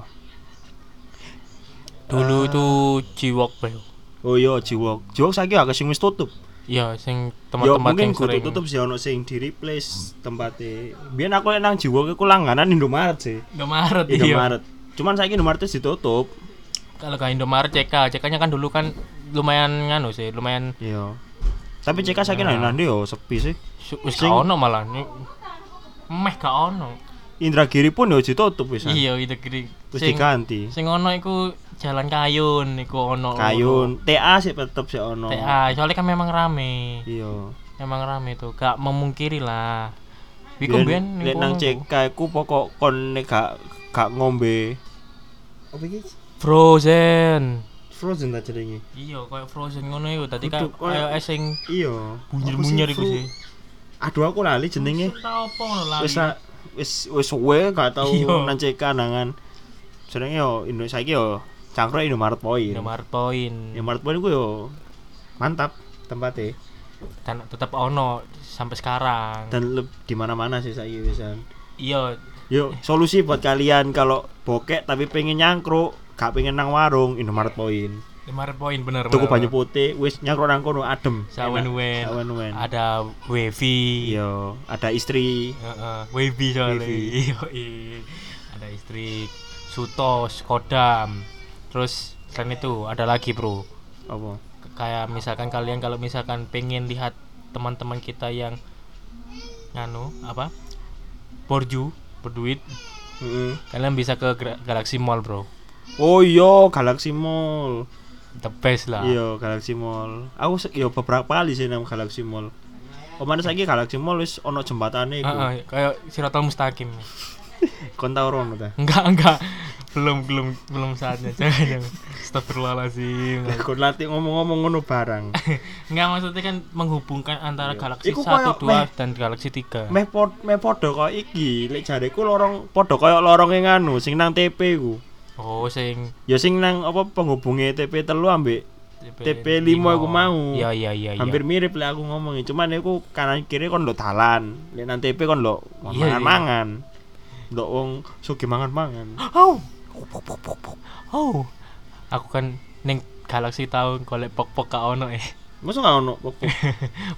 Dulu Ah. itu Jiwok bro. Oh iya, Jiwok. Jiwok saiki akeh sing wis tutup. Iya, sing tempat-tempat yang sering. tutup sih ono sing di replace tempatnya. Biyen aku nang Jiwok iku langganan Indomaret sih. Indomaret iya. Indomaret. Cuman saiki Indomaret wis ditutup. Kalau ke Indomaret CK, CK-nya kan dulu kan lumayan nganu sih, lumayan Iya. Tapi CK saiki Nah. nang ndi yo sepi sih. wis Sing- gak ono malah. Meh gak ono. Indragiri pun yo ditutup wis. Iya, gede. Wis Sing diganti. sing ono iku Jalan Kayun iku ono. Kayun, TA sih tetep sih ono. TA, soalnya kan memang rame. Iya. Memang rame tuh, gak memungkiri lah. Wiku ben Lek nang CK iku pokok kon nek gak gak ngombe. Apa iki? Frozen. Frozen ta jenenge. Iya, kayak Frozen ngono iku. Tadi kan kayak- kayak sing Iya. bunyer-bunyer Apa iku Fro- sih. Aduh aku lali jenenge. Wis ra- wis wis suwe gak tau Iya. nang CK nangan. Jenenge yo Indo saiki yo cangkruk Indomaret Point. Indomaret Point. Indomaret Point ku yo mantap tempatnya Dan tetap ono sampai sekarang. dan di mana-mana sih saiki wisan. Iya, Yuk, solusi buat kalian kalau bokek tapi pengen nyangkruk, gak pengen nang warung Indomaret Point. Indomaret Point bener. Tuku banyu putih, wis nyangkruk nang kono adem. Sawen-wen. Ada wifi. Iya, ada istri. Heeh, wifi soalnya. Wifi. Iya, iya. Ada istri Sutos, Kodam. Terus selain itu ada lagi, Bro. Apa? Kayak misalkan kalian kalau misalkan pengen lihat teman-teman kita yang nganu apa? Borju, berduit, Heeh. kalian bisa ke Galaxy Mall, Bro. Oh iya, Galaxy Mall. the best lah Iya, Galaxy Mall. Aku yo beberapa kali sih nang Galaxy Mall. Omane saiki Galaxy Mall wis ono jembatane iku. Heeh, kayak Siratal Mustaqim Kon tau rono ta? enggak enggak belum belum belum saatnya jangan jangan Astagfirullahaladzim Kon latih ngomong-ngomong ngono barang. enggak maksudnya kan menghubungkan antara Iya. Galaxy Iku 1, koyo 2 meh- dan Galaxy 3 Meh pod meh padha kaya iki, lek jareku lorong padha kaya lorong nganu sing nang TP ku. Oh sing Ya sing nang apa penghubungi TP telu ambek TP limo aku mau. iya iya iya iya. hampir mirip lek aku ngomongin cuman aku kanan kiri kon lo dalan. Lek nang TP kon lo Iya, mangan mangan ndok wong sugi mangan mangan oh oh aku kan ning Galaxy tahun golek pok-pok gak ono eh masa gak ono pok pok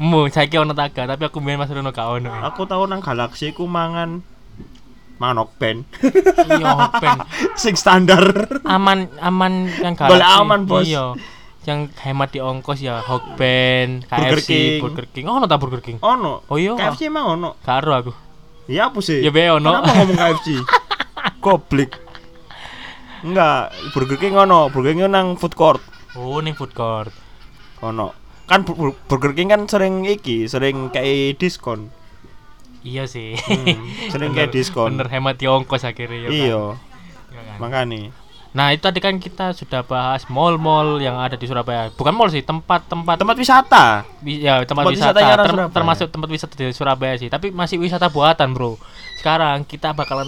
mu saiki ono taga tapi aku main mas ono gak ono eh aku tau nang galaksi ku mangan manok pen iya pen sing standar aman aman yang Boleh Galaxy aman, Bos. iya yang hemat di ongkos ya Hokben, Burger KFC, King. Burger King. Oh, ono ta Burger King? ono Oh iya. KFC emang ono Karo aku. ya apa sih Ya be ono. kenapa ngomong KFC goblok enggak Burger King ono Burger King nang food court Oh, ning food court. ono kan Bur- Bur- Burger King kan sering iki sering kayak diskon Iya sih. Hmm, sering kayak diskon Bener hemat di ongkos akhirnya ya. iya kan? Iya kan? makanya Nah, itu tadi kan kita sudah bahas mall-mall yang ada di Surabaya. Bukan mall sih, tempat-tempat tempat wisata wi- ya tempat, Tempat wisata, orang ter- Surabaya. termasuk tempat wisata di Surabaya sih, tapi masih wisata buatan, Bro. Sekarang kita bakalan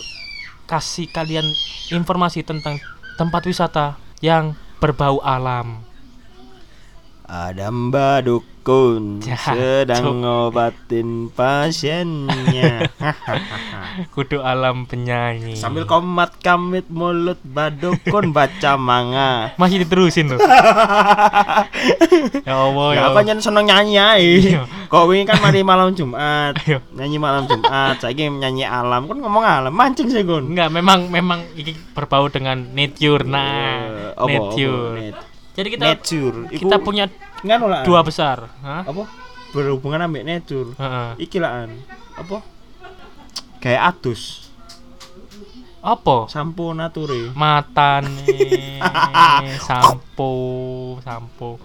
kasih kalian informasi tentang tempat wisata yang berbau alam. ada mbak dukun Jahat, sedang Cuk. ngobatin pasiennya Kudu alam penyanyi. sambil komat kamit mulut badukun baca manga masih diterusin loh. ya Allah ya. ya apa nyen seneng nyanyi ae Iya. kok wingi kan mari malam Jumat Ayo. nyanyi malam Jumat saiki nyanyi alam kan ngomong alam mancing sih kon Enggak, memang memang ini berbau dengan nature. Nah, apa, nature. Jadi kita nature Iku kita punya nganu lah dua besar. Hah? apa berhubungan ambek nature Heeh. iki lah an apa kayak atus Apa? sampo nature Matan sampo, sampo.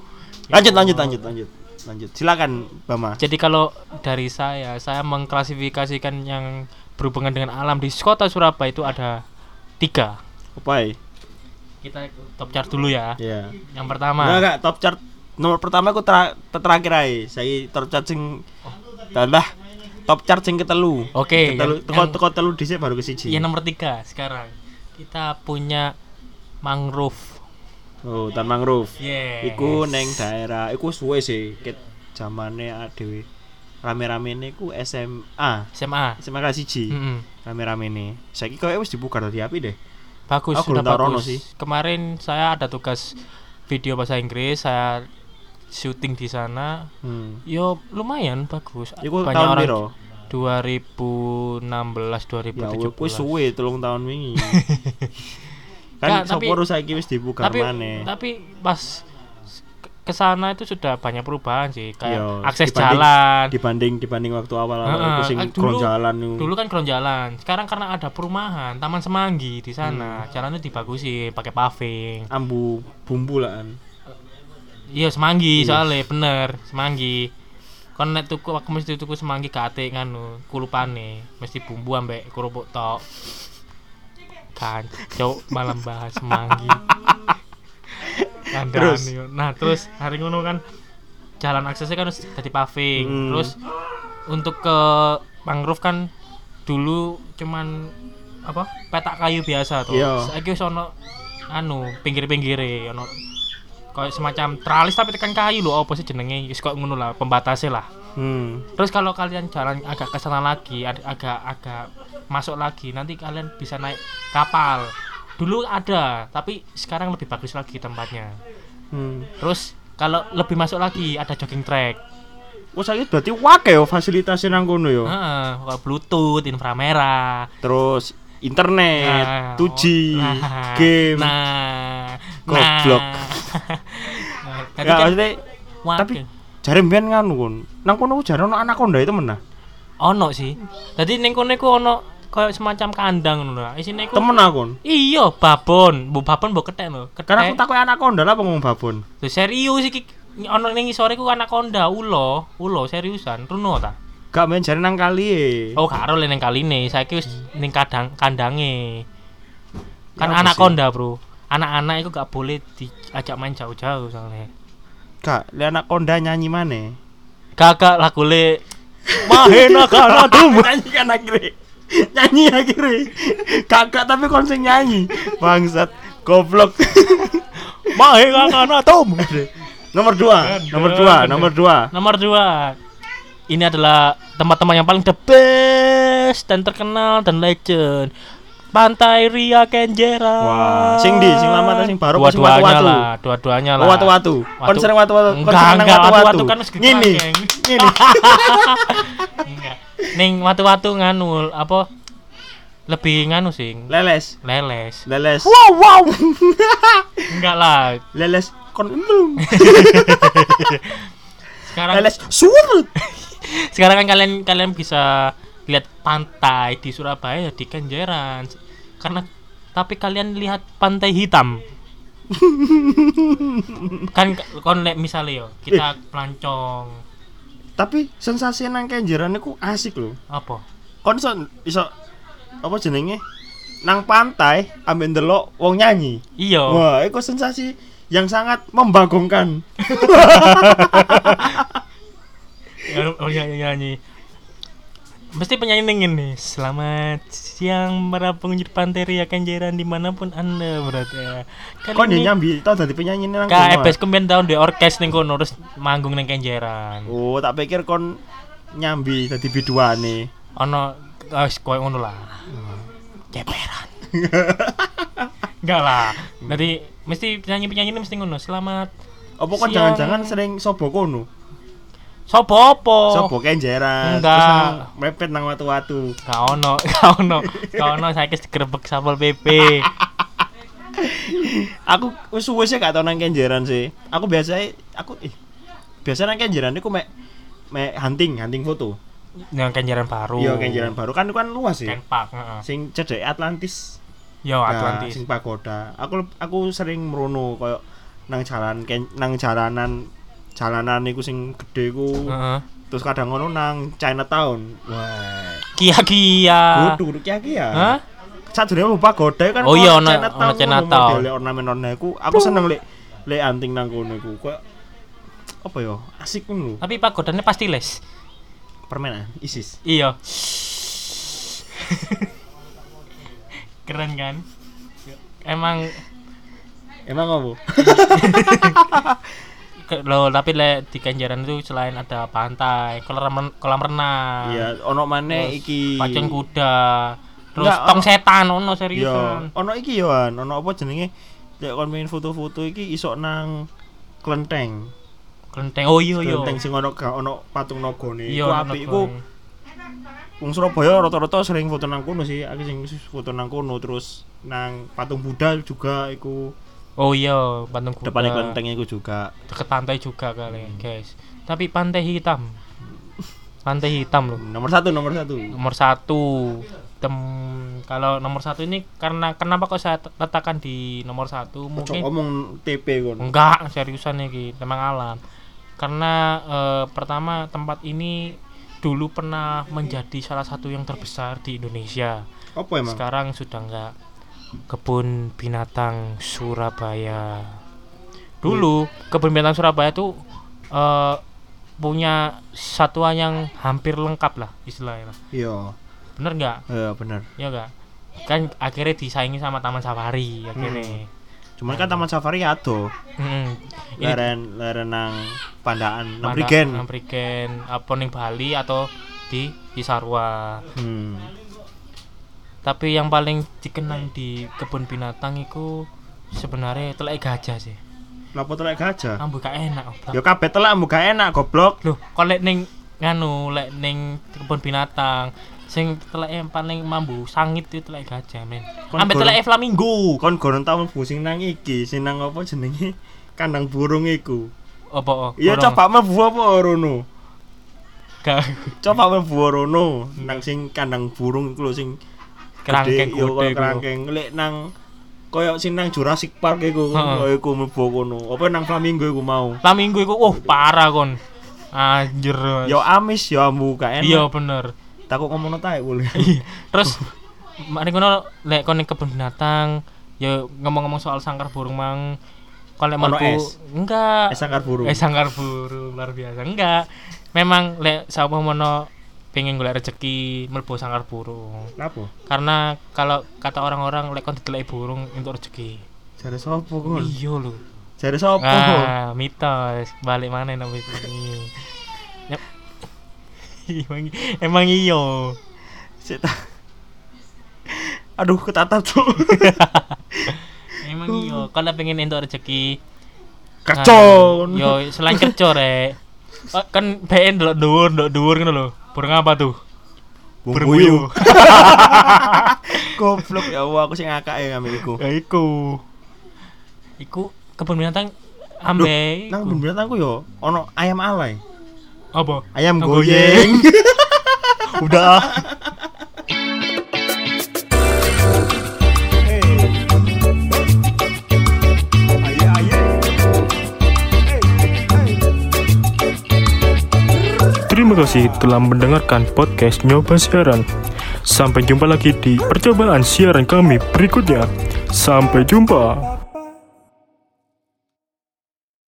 Ya lanjut lanjut lanjut lanjut lanjut silakan Bama Jadi kalau dari saya, saya mengklasifikasikan yang berhubungan dengan alam di kota Surabaya itu ada tiga. apa Kita top chart dulu ya. ya Yang pertama. enggak enggak top chart nomor pertama aku ter ter terakhir aja saya top chart sing dah top chart sing ketelu Oke, ketelu yang- teko teko telu dhisik baru ke siji Yang nomor tiga sekarang kita punya mangrove. oh tan mangrove Yes. iku neng daerah iku suwe sih ket zamane dhewe rame-rame ini ku SMA SMA. SMA kelas siji Mm-mm. rame-rame ini saiki koyo wis dibuka dari api deh Bagus Aku sudah bagus. sih. Kemarin saya ada tugas video bahasa Inggris, saya syuting di sana. hmm. Yo lumayan bagus. iku Banyak tahun orang piro 2016 ya 2017. wis suwe telung tahun wingi kan tapi- sopo saiki wis dibuka tapi maneh tapi pas ke sana itu sudah banyak perubahan sih kayak Iya, akses dibanding- jalan dibanding dibanding waktu awal-awal Heeh, iku sing eh, dulu- jalan dulu kan kron jalan sekarang karena ada perumahan taman semanggi di Hmm. sana jalannya dibagusin pakai paving ambu bumbu lah kan iya semanggi Iya. soalnya bener semanggi kon nek tuku aku mesti tuku semanggi kate nganu kulupane mesti bumbu ambek kerupuk tok kan cok malam bahas semanggi Terus? nah terus hari ngono kan jalan aksesnya kan dari paving Hmm. terus untuk ke mangrove kan dulu cuman apa petak kayu biasa tuh Iya. saiki wis ono anu pinggir-pinggire ono kayak semacam tralis tapi tekan kayu lho apa sih jenenge wis kok ngono lah pembatasnya lah hmm. terus kalau kalian jalan agak ke sana lagi agak agak masuk lagi nanti kalian bisa naik kapal dulu ada tapi sekarang lebih bagus lagi tempatnya hmm. terus kalau lebih masuk lagi ada jogging track Oh saiki berarti wake yo fasilitasnya nang kono yo. Heeh, kayak bluetooth inframerah Terus internet, Nah, 2G, nah, game. nah Goblok. nah. nah, ya kan maksudnya tapi jare mbiyen nganu kon. Nang kono jare ono anaconda itu menah. ono sih jadi ning kono iku ono koyo semacam kandang ngono lho. Isine iku Temen aku. Iya, babon. Bu babon mbok kethek lho. Karena aku takut anaconda lah ngomong babon. Lho, serius iki ono ning isore ku anaconda ulo, ulo seriusan. Runo ta? Gak main jari nang kali e. Oh, karo le ning kaline. Saiki wis ning kadang kandange. Kan Ya, apa anaconda, Bro. Anak-anak itu gak boleh diajak main jauh-jauh soalnya. Gak, li anaconda nyanyi mana? Kakak lagu le Mahena kana dum. nyanyi kan akhirnya. nyanyi akhirnya. Kakak tapi kon sing nyanyi. Bangsat, goblok. Mahena kana dum. nomor dua, nomor dua, nomor dua. Nomor dua Ini adalah tempat-tempat yang paling the best dan terkenal dan legend. Pantai Ria Kenjeran. Wah, sing di, sing lama sing baru apa sing watu-watu? lah, dua-duanya lah. Watu-watu. Kon Watu- sering watu-watu. Kon seneng enggak, watu-watu. kan wis geng. Ngini. Enggak. Ning watu-watu nganu apa? Lebih nganu sing Leles. leles. Leles. Wow, wow. Enggak lah. Leles kon. Sekarang Leles surut. Sekarang kan kalian kalian bisa lihat pantai di Surabaya di Kenjeran. Karena tapi kalian lihat pantai hitam. kan kon lek misalnya yo kita pelancong Tapi sensasi nang kenjeran iku asik lho. apa Kon iso iso apa jenenge? Nang pantai ambil ndelok wong nyanyi. iya Wah, itu sensasi yang sangat membagongkan. oh iya iya nyanyi mesti penyanyi ning nih selamat siang para pengunjung pantai Ria Kenjeran di mana pun anda berada ya Kali Kon dia ini nyambi tau dadi penyanyi nang Kak kono, Ebes kemben tahun di orkes ning kono terus manggung ning Kenjeran. Oh, tak pikir kon nyambi dadi biduane. Ono guys koyo ngono lah. Ceperan. Enggak lah. Jadi mesti penyanyi-penyanyi ini mesti ngono. Selamat Apa kon Siang. jangan-jangan sering sobo kono? Sopo opo? Sobo kenjeran. Enggak. Terus nang mepet nang watu-watu. Gak ono, gak ono. Gak ono saya digerebek Satpol PP. Aku wis suwe sih gak tau nang kenjeran sih. Aku biasa aku eh biasa nang kenjeran iku mek mek hunting, hunting foto. Yang Kenjeran baru. Iya, kenjeran baru kan kan luas ya. Ken Park, heeh. Sing cedek Atlantis. Yo Nah, Atlantis. sing pagoda. Aku aku sering merono koyo nang jalan ken, nang jalanan jalanan iku sing gede ku. Heeh. Terus kadang ngono nang Chinatown. Wah. Kia-kia. Kudu kudu ki ya. Hah? Saat dulu pagoda kan Oh iya, ono ono- Chinatown. model ornamen-ornamen iku. Aku seneng lek lek anting nang kono iku. Koyo apa ya? Asik ngono lho. Tapi pagodanya pasti les. Permainan ISIS. Iya. Keren kan? Emang Emang apa? lo tapi le di Kenjeran itu selain ada pantai, kolam kolam renang, Iya, ono terus iki. pacuan kuda, terus Enggak, tong ono- setan ono Iya, seriusan. ono iki yo an, ono apa jenenge? Lek kon main foto-foto iki iso nang klenteng. Kelenteng. Oh iya iya. Klenteng sing ono ono patung nagane. Iya, Iku apik iku. Wong Surabaya rata-rata sering foto nang kono sih. Aku sing foto nang kono terus nang patung Buddha juga iku Oh iya, patung kuda. depannya klenteng iku juga. Deket pantai juga kali, guys. Tapi pantai hitam. Pantai hitam loh. Nomor satu, nomor satu. Nomor satu. Tem kalau nomor satu ini karena kenapa kok saya letakkan di nomor satu? Mungkin ngomong TP kon. enggak seriusan nih temang alam. Karena eh, pertama tempat ini dulu pernah menjadi salah satu yang terbesar di Indonesia. Apa emang? Sekarang sudah enggak. Kebun binatang Surabaya. Dulu kebun binatang Surabaya itu eh, punya satwa yang hampir lengkap lah istilahnya. lah. Iya. Bener nggak? Iya, bener. Ya enggak? Kan akhirnya disaingi sama Taman Safari akhirnya. Cuman kan Taman Safari ado. Hmm. Ini Leren leren nang Pandaan, nang Manda- Prigen. nang Prigen, apa ning Bali atau di di Sarwa. Hmm. Tapi yang paling dikenang di kebun binatang itu sebenarnya telek gajah sih. Lapo telek gajah? Ambu gak enak. Oblak. Ya kabeh telek mbok gak enak goblok. Loh, kok lek ning nganu lek ning kebun binatang sing telek yang paling mambu sangit itu telek gajah men. Ambek gorong- telek flamingo. Kon gorong tau mlebu sing nang iki, sing nang apa jenenge? Kandang burung iku. Apa? oh, Iya coba mlebu apa rono? Gak. Coba mlebu rono nang sing kandang burung iku lho sing Kerangkeng gede koyo iku. kerangkeng lek nang koyo sing nang Jurassic Park iku koyo iku mlebu kono apa nang Flamingo iku mau Flamingo iku oh parah kon. Anjir. Yo amis yo ambu gak enak Iya bener. takut ngomong tae boleh Terus mari ngono lek kon kebun binatang ya ngomong-ngomong soal sangkar burung mang mlebu es? enggak Eh, sangkar burung. Eh sangkar burung luar biasa. Enggak. Memang lek sapa mono pengen golek rezeki mlebu sangkar burung. Lapo? Karena kalau kata orang-orang lek kon dideleki burung untuk rezeki. Jare sopo kon? Iya lho. Jare sopo? Ah, mitos. Balik mana itu? Yep. emang, emang iyo. Sik ta. Aduh, ketatap tuh. Emang iyo. Kalau pengen entuk rezeki, Kacon. Nah, yo selain kerja rek. Oh, kan PN ndelok dhuwur, ndelok dhuwur ngono lho. Burung apa tuh? Bumbuyu. Goblok ya Allah, aku sing ngakak ya ngambil iku. Ya iku. Iku kebun binatang ambe. Nang kebun binatangku yo ono ayam alay. apa? Ayam goyeng. Udah. Terima kasih telah mendengarkan podcast Nyoba Siaran. Sampai jumpa lagi di percobaan siaran kami berikutnya. Sampai jumpa.